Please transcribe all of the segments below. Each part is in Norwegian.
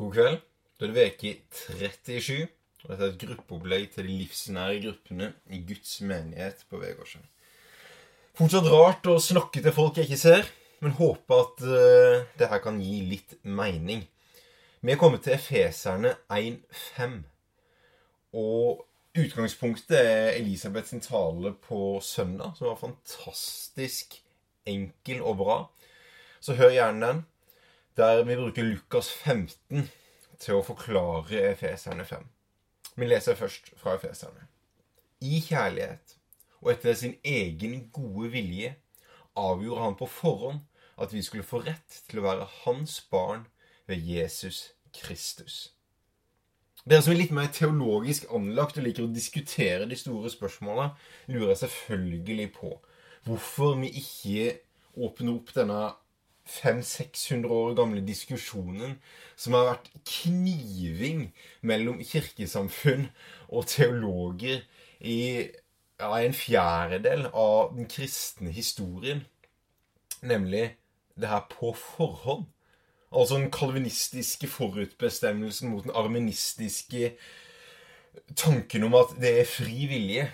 God kveld. Da er det veke 37. Og dette er et gruppeopplegg til de livsnære gruppene i Guds menighet på Vegårsen. Fortsatt rart å snakke til folk jeg ikke ser, men håper at uh, det her kan gi litt mening. Vi er kommet til Efeserne 1.5. Og utgangspunktet er Elisabeths tale på søndag, som var fantastisk enkel og bra. Så hør gjerne den der vi bruker Lukas 15 til å forklare Efeserne 5. Vi leser først fra Efeserne. I kjærlighet og etter sin egen gode vilje avgjorde han på forhånd at vi skulle få rett til å være hans barn ved Jesus Kristus. Dere som er litt mer teologisk anlagt og liker å diskutere de store spørsmålene, lurer selvfølgelig på hvorfor vi ikke åpner opp denne 500-600 år gamle diskusjonen som har vært kniving mellom kirkesamfunn og teologer i ja, en fjerdedel av den kristne historien. Nemlig det her på forhånd. Altså den kalvinistiske forutbestemmelsen mot den armenistiske tanken om at det er fri vilje.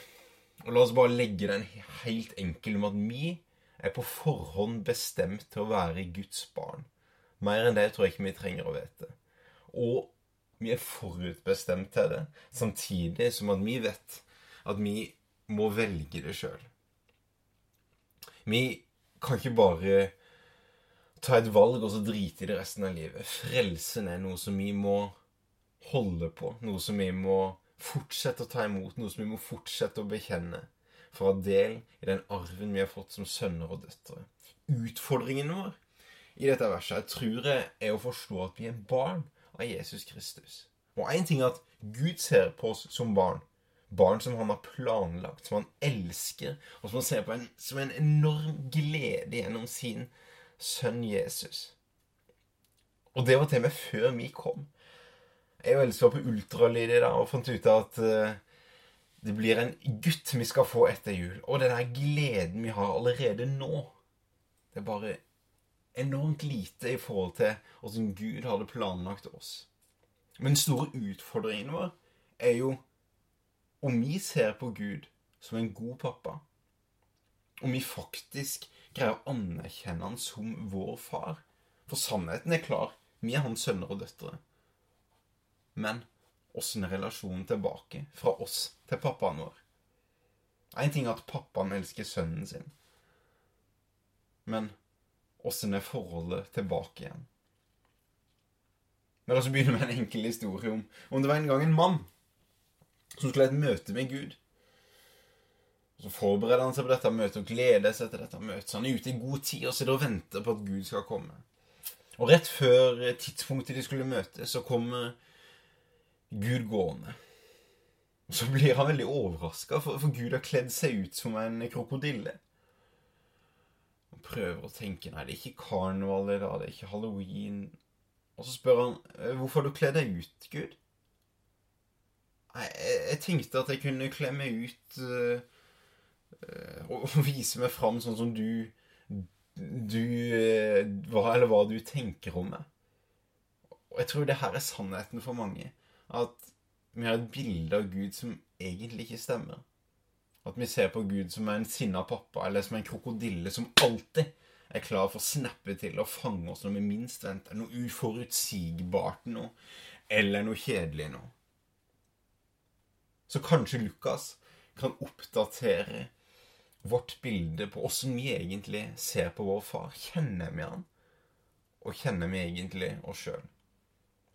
Og la oss bare legge den helt enkel om at vi er på forhånd bestemt til å være Guds barn. Mer enn det tror jeg ikke vi trenger å vite. Og vi er forutbestemt til det, samtidig som at vi vet at vi må velge det sjøl. Vi kan ikke bare ta et valg og så drite i det resten av livet. Frelsen er noe som vi må holde på, noe som vi må fortsette å ta imot, noe som vi må fortsette å bekjenne for å ha del i den arven vi har fått som sønner og døtre. Utfordringen vår i dette verset jeg tror jeg er å forstå at vi er barn av Jesus Kristus. Og én ting er at Gud ser på oss som barn. Barn som han har planlagt, som han elsker, og som han ser på en, som en enorm glede gjennom sin sønn Jesus. Og det var til og med før vi kom. Jeg var elska på ultralyd i dag og fant ut at uh, det blir en gutt vi skal få etter jul. Og den der gleden vi har allerede nå, det er bare enormt lite i forhold til åssen Gud hadde planlagt oss. Men den store utfordringen vår er jo om vi ser på Gud som en god pappa. Om vi faktisk greier å anerkjenne han som vår far. For sannheten er klar. Vi er hans sønner og døtre. Men åssen er relasjonen tilbake fra oss til pappaen vår? Én ting er at pappaen elsker sønnen sin, men åssen er forholdet tilbake igjen? La oss begynne med en enkel historie om om det var en gang en mann som skulle ha et møte med Gud. Så forbereder han seg på dette møtet og gleder seg til dette møtet. Så han er ute i god tid og sitter og venter på at Gud skal komme. Og rett før tidspunktet de skulle møtes, så kommer Gud gående. Så blir han veldig overraska, for, Gud har kledd seg ut som en krokodille. Og prøver å tenke Nei, det er ikke karneval i dag, det er ikke halloween. Og så spør han «Eh, hvorfor har du kledd deg ut, Gud? Nei, jeg, tenkte at jeg kunne kle meg ut øh, og, og vise meg fram sånn som du Du øh, hva, Eller hva du tenker om meg. Og jeg tror det her er sannheten for mange at vi har et bilde av Gud som egentlig ikke stemmer. At vi ser på Gud som en sinna pappa, eller som en krokodille som alltid er klar for å snappe til og fange oss når vi minst venter. Noe uforutsigbart noe, eller noe kjedelig noe. Så kanskje Lukas kan oppdatere vårt bilde på åssen vi egentlig ser på vår far. Kjenner vi han? Og kjenner vi egentlig oss sjøl?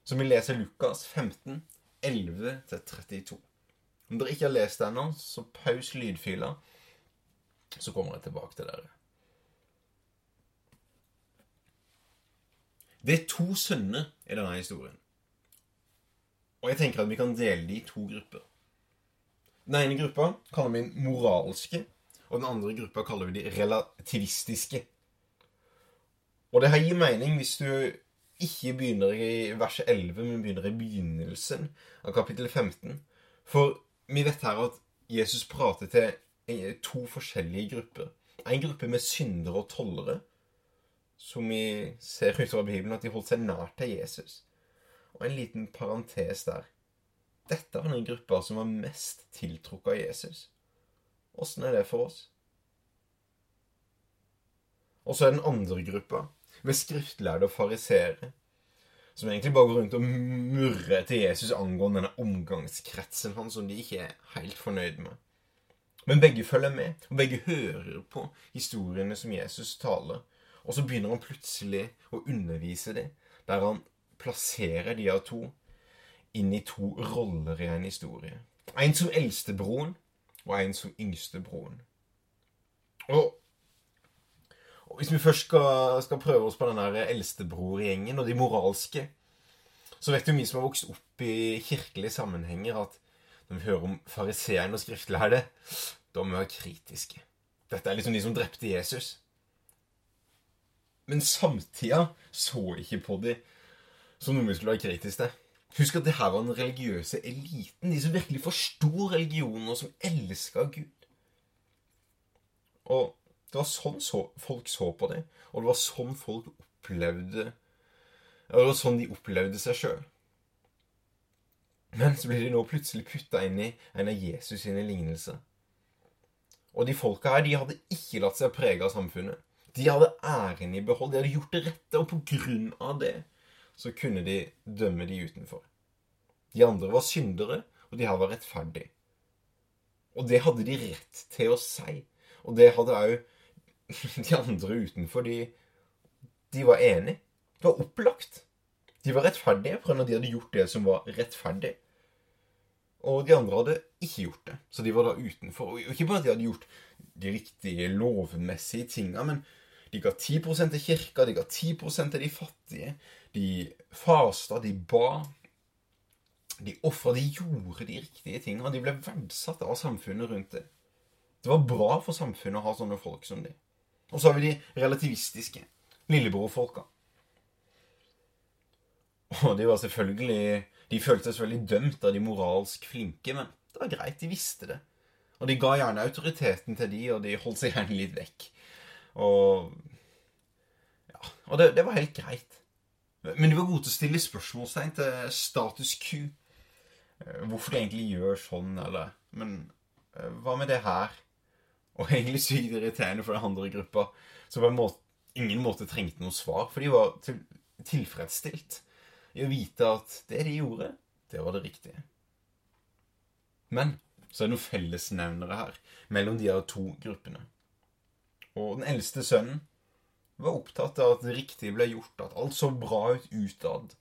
Så vi leser Lukas 15, 11-32. Om dere ikke har lest det ennå, så paus lydfila, så kommer jeg tilbake til dere. Det er to sønner i denne historien. Og jeg tenker at vi kan dele de i to grupper. Den ene gruppa kaller vi den moralske, og den andre gruppa kaller vi de relativistiske. Og det her gir mening hvis du ikke begynner i vers 11, men begynner i begynnelsen av kapittel 15. For vi vet her at Jesus prater til to forskjellige grupper. En gruppe med syndere og tollere, som vi ser utover Bibelen at de holdt seg nær til Jesus. Og en liten parentes der. Dette var den gruppa som var mest tiltrukket av Jesus. Åssen er det for oss? Og så er den andre gruppa, med skriftlærde og fariseere, som egentlig bare går rundt og murrer til Jesus angående denne omgangskretsen hans som de ikke er helt fornøyd med. Men begge følger med, og begge hører på historiene som Jesus taler. Og så begynner han plutselig å undervise dem, der han plasserer de av to inn i to roller i en historie. En som eldstebroren, og en som yngstebroren. Og Hvis vi først skal, skal prøve oss på den eldstebrorgjengen og de moralske, så vet jo vi som har vokst opp i kirkelige sammenhenger, at når vi hører om fariseeren og skriftlærde, da må vi være kritiske. Dette er liksom de som drepte Jesus. Men samtida så ikke på de som noe vi skulle være kritiske til. Husk at det her var den religiøse eliten. De som virkelig forsto religionen, og som elska Gud. Og det var sånn så, folk så på det, og det var sånn folk opplevde Det var sånn de opplevde seg sjøl. Men så blir de nå plutselig putta inn i en av Jesus sine lignelser. Og de folka her de hadde ikke latt seg prege av samfunnet. De hadde æren i behold. De hadde gjort det rette, og på grunn av det så kunne de dømme de utenfor. De andre var syndere, og de her var rettferdige. Og det hadde de rett til å si. Og det hadde òg de andre utenfor, de, de var enige. Det var opplagt. De var rettferdige at de hadde gjort det som var rettferdig. Og de andre hadde ikke gjort det. Så de var da utenfor. Og ikke bare at de hadde gjort de riktige lovmessige tinga, men de ga 10% til kirka, de ga 10% til de fattige. De fasta, de ba. De ofra, de gjorde de riktige tinga. De ble verdsatt av samfunnet rundt det. Det var bra for samfunnet å ha sånne folk som de. Og så har vi de relativistiske. Lillebror-folka. Og de var selvfølgelig De følte seg selvfølgelig dømt av de moralsk flinke, men det var greit. De visste det. Og de ga gjerne autoriteten til de, og de holdt seg gjerne litt vekk. Og Ja. Og det, det var helt greit. Men de var gode til å stille spørsmålstegn til status Q. Eh, hvorfor de egentlig gjør sånn, eller Men eh, hva med det her? Og egentlig sykt irriterende for den andre gruppa, som på en måte, ingen måte trengte noe svar. For de var til, tilfredsstilt i å vite at det de gjorde, det var det riktige. Men så er det noen fellesnevnere her mellom de her to gruppene. Og den eldste sønnen var opptatt av at det riktige ble gjort, at alt så bra ut utad.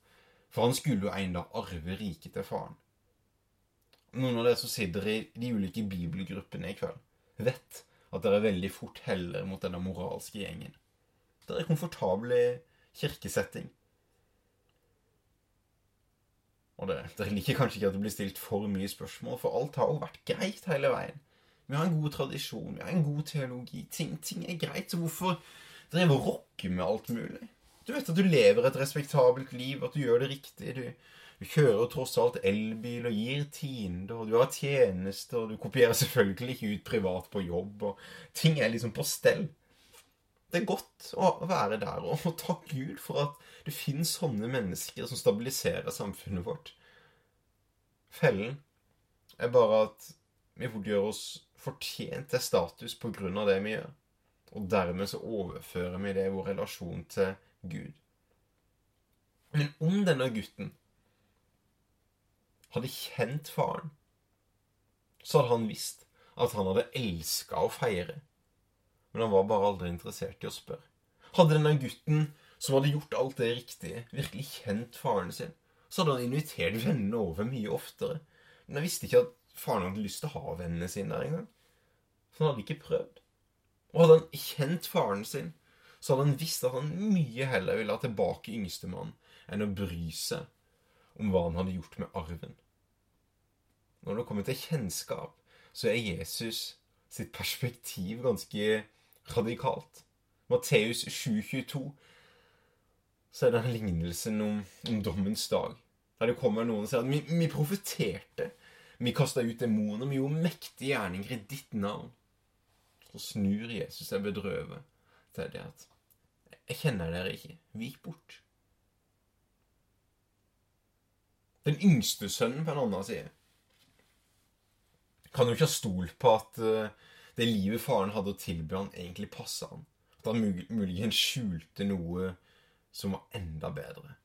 For han skulle jo en dag arve riket til faren. Noen av dere som sitter i de ulike bibelgruppene i kveld, vet at dere veldig fort heller mot denne moralske gjengen. Dere er komfortable i kirkesetting. Og det, Dere liker kanskje ikke at det blir stilt for mye spørsmål, for alt har jo vært greit hele veien. Vi har en god tradisjon, vi har en god teologi. Ting, ting er greit, så hvorfor drive og rocke med alt mulig? Du vet at du lever et respektabelt liv, at du gjør det riktig. Du, du kjører tross alt elbil og gir tiende, og du har tjenester, og du kopierer selvfølgelig ikke ut privat på jobb, og ting er liksom på stell. Det er godt å være der, og takk Gud for at det finnes sånne mennesker som stabiliserer samfunnet vårt. Fellen er bare at vi gjør oss fortjent til status på grunn av det vi gjør. Og dermed så overfører vi det i vår relasjon til Gud. Men om denne gutten hadde kjent faren, så hadde han visst at han hadde elska å feire. Men han var bare aldri interessert i å spørre. Hadde denne gutten som hadde gjort alt det riktige, virkelig kjent faren sin, så hadde han invitert vennene over mye oftere. Men han visste ikke at faren hadde lyst til å ha vennene sine der engang. Så han hadde ikke prøvd. Og hadde han kjent faren sin, så hadde han visst at han mye heller ville ha tilbake yngstemann enn å bry seg om hva han hadde gjort med arven. Når det kommer til kjennskap, så er Jesus sitt perspektiv ganske radikalt. Matteus 7,22 så er det en lignelsen om, om, dommens dag. Der det kommer noen og sier at vi, vi profeterte. Vi kasta ut demoner. Vi gjorde mektige gjerninger i ditt navn. Så snur Jesus seg bedrøvet til det at Jeg kjenner dere ikke. Vik bort. Den yngste sønnen på en annen side kan jo ikke ha stolt på at uh, det livet faren hadde å tilby han, egentlig passa han. At han mul muligens skjulte noe som var enda bedre.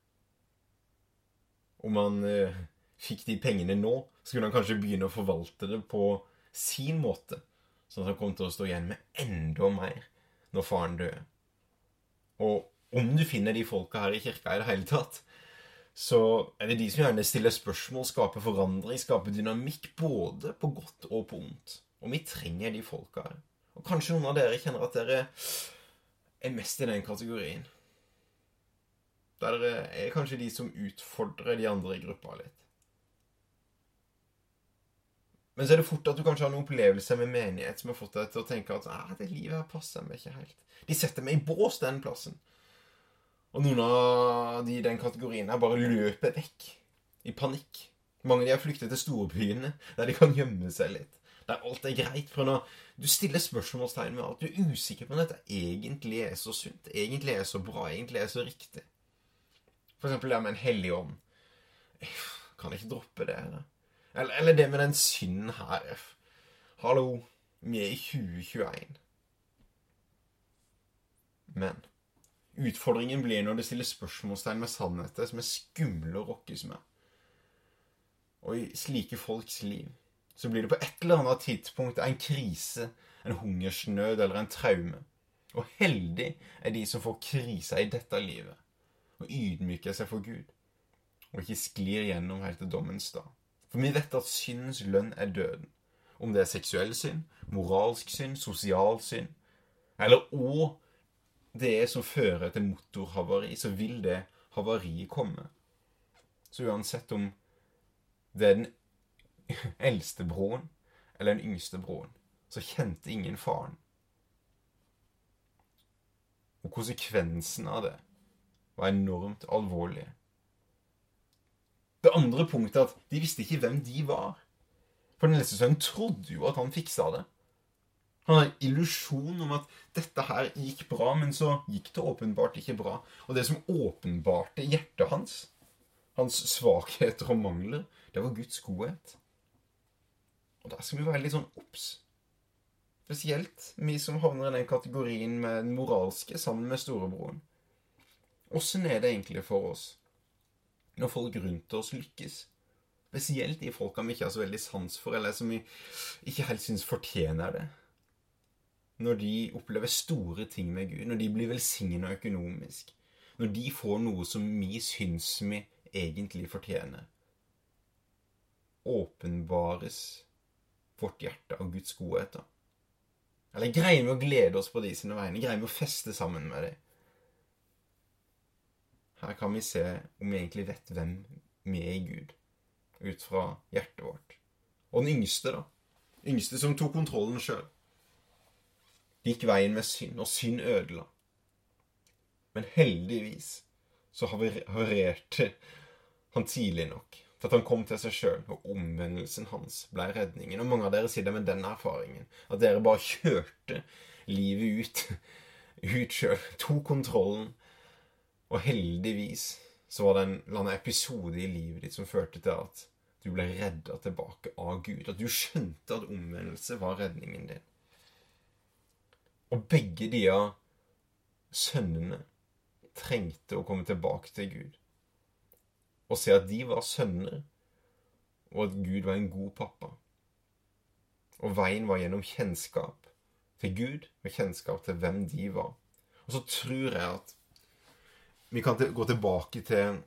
Om han uh, fikk de pengene nå, så kunne han kanskje begynne å forvalte det på sin måte. Sånn at han kom til å stå igjen med enda mer når faren døde. Og om du finner de folka her i kirka i det hele tatt, så er det de som gjerne stiller spørsmål, skaper forandring, skaper dynamikk både på godt og på ondt. Og vi trenger de folka her. Og kanskje noen av dere kjenner at dere er mest i den kategorien. Der dere er kanskje de som utfordrer de andre i gruppa litt. Men så er det fort at du kanskje har noen opplevelser med menighet som har fått deg til å tenke at ah, det livet her passer meg ikke helt. De setter meg i bås den plassen. Og noen av de i den kategorien her bare løper vekk i panikk. Mange av de har flyktet til storbyene, der de kan gjemme seg litt. Der alt er greit. For når du stiller spørsmålstegn ved alt, du er usikker på om dette egentlig er så sunt, egentlig er så bra, egentlig er så riktig. For eksempel det med en hellig ånd. Kan ikke droppe det, eller? Eller, eller det med den synden her. Hallo, vi er i 2021. Men Utfordringen blir når det stilles spørsmålstegn med sannheter som er skumle å rokkes med. Og i slike folks liv så blir det på et eller annet tidspunkt en krise, en hungersnød eller en traume. Og heldig er de som får krisa i dette livet, og ydmyker seg for Gud, og ikke sklir gjennom helt til dommens dag. For vi vet at syndens lønn er døden. Om det er seksuell synd, moralsk synd, sosial synd, eller òg det som fører til motorhavari, så vil det havariet komme. Så uansett om det er den eldste broren eller den yngste broren, så kjente ingen faren. Og konsekvensen av det var enormt alvorlig. Det andre punktet er at de visste ikke hvem de var. For den eldste sønnen trodde jo at han fiksa det. Han har en illusjon om at dette her gikk bra, men så gikk det åpenbart ikke bra. Og det som åpenbarte hjertet hans, hans svakheter og mangler, det var Guds godhet. Og der skal vi være litt sånn obs. Spesielt vi som havner i den kategorien med den moralske sammen med storebroren. Åssen er det egentlig for oss når folk rundt oss lykkes? Spesielt de folka vi ikke har så veldig sans for, eller som vi ikke helt syns fortjener det når de opplever store ting med Gud, når de blir velsigna økonomisk, når de får noe som vi syns vi egentlig fortjener, åpenbares vårt hjerte av Guds godheter. Eller greier vi å glede oss på de sine vegne? Greier vi å feste sammen med dem? Her kan vi se om vi egentlig vet hvem vi er i Gud, ut fra hjertet vårt. Og den yngste, da. Yngste som tok kontrollen sjøl gikk veien med synd, og synd ødela. Men heldigvis så havarerte han tidlig nok til at han kom til seg sjøl, og omvendelsen hans ble redningen. Og mange av dere sitter med den erfaringen. At dere bare kjørte livet ut, ut sjøl. Tok kontrollen. Og heldigvis så var det en eller annen episode i livet ditt som førte til at du ble redda tilbake av Gud. At du skjønte at omvendelse var redningen din. Og begge de sønnene trengte å komme tilbake til Gud og se at de var sønner, og at Gud var en god pappa. Og veien var gjennom kjennskap til Gud med kjennskap til hvem de var. Og så tror jeg at vi kan gå tilbake til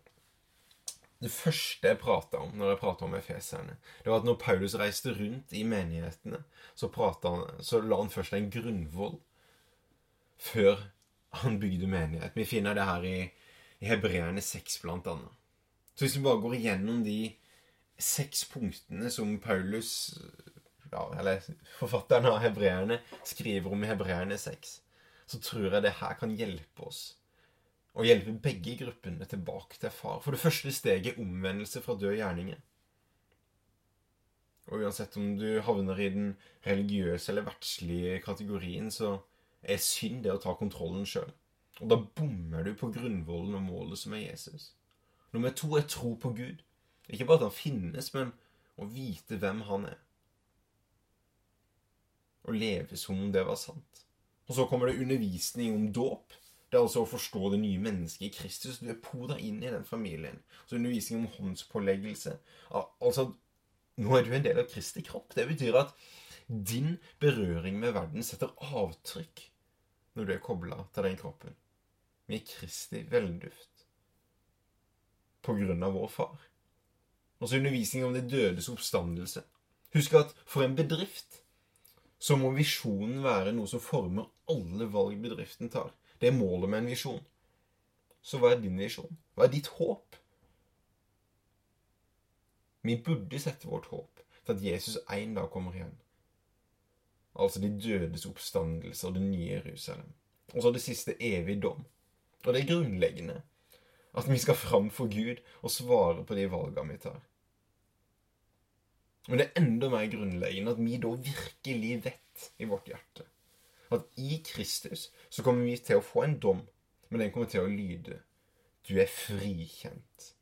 det første jeg prata om når jeg prata om efeserne, det var at når Paulus reiste rundt i menighetene, så, han, så la han først en grunnvoll før han bygde menighet. Vi finner det her i, i Hebreerne 6, blant annet. Så hvis vi bare går igjennom de seks punktene som Paulus, ja, eller forfatteren av Hebreerne, skriver om i Hebreerne 6, så tror jeg det her kan hjelpe oss. Og hjelpe begge gruppene tilbake til far. For det første steget er omvendelse fra død gjerninger. Og uansett om du havner i den religiøse eller verdslige kategorien, så er synd det å ta kontrollen sjøl. Og da bommer du på grunnvollen og målet som er Jesus. Nummer to er tro på Gud. Ikke bare at han finnes, men å vite hvem han er. Å leve som om det var sant. Og så kommer det undervisning om dåp. Det er altså å forstå det nye mennesket i Kristus. Du er poda inn i den familien. Så undervisning om håndspåleggelse. Altså, nå er du en del av Kristi kropp. Det betyr at din berøring med verden setter avtrykk når du er kobla til den kroppen. Vi er Kristi velduft. På grunn av vår far. Altså undervisning om det dødes oppstandelse. Husk at for en bedrift så må visjonen være noe som former alle valg bedriften tar. Det er målet med en visjon. Så hva er din visjon? Hva er ditt håp? Vi burde sette vårt håp til at Jesus en dag kommer igjen. Altså de dødes oppstandelse og det nye Jerusalem. Og så det siste evig dom. Og det er grunnleggende at vi skal fram for Gud og svare på de valgene vi tar. Men det er enda mer grunnleggende at vi da virkelig vet i vårt hjerte at i Kristus så kommer vi til å få en dom, men den kommer til å lyde Du er frikjent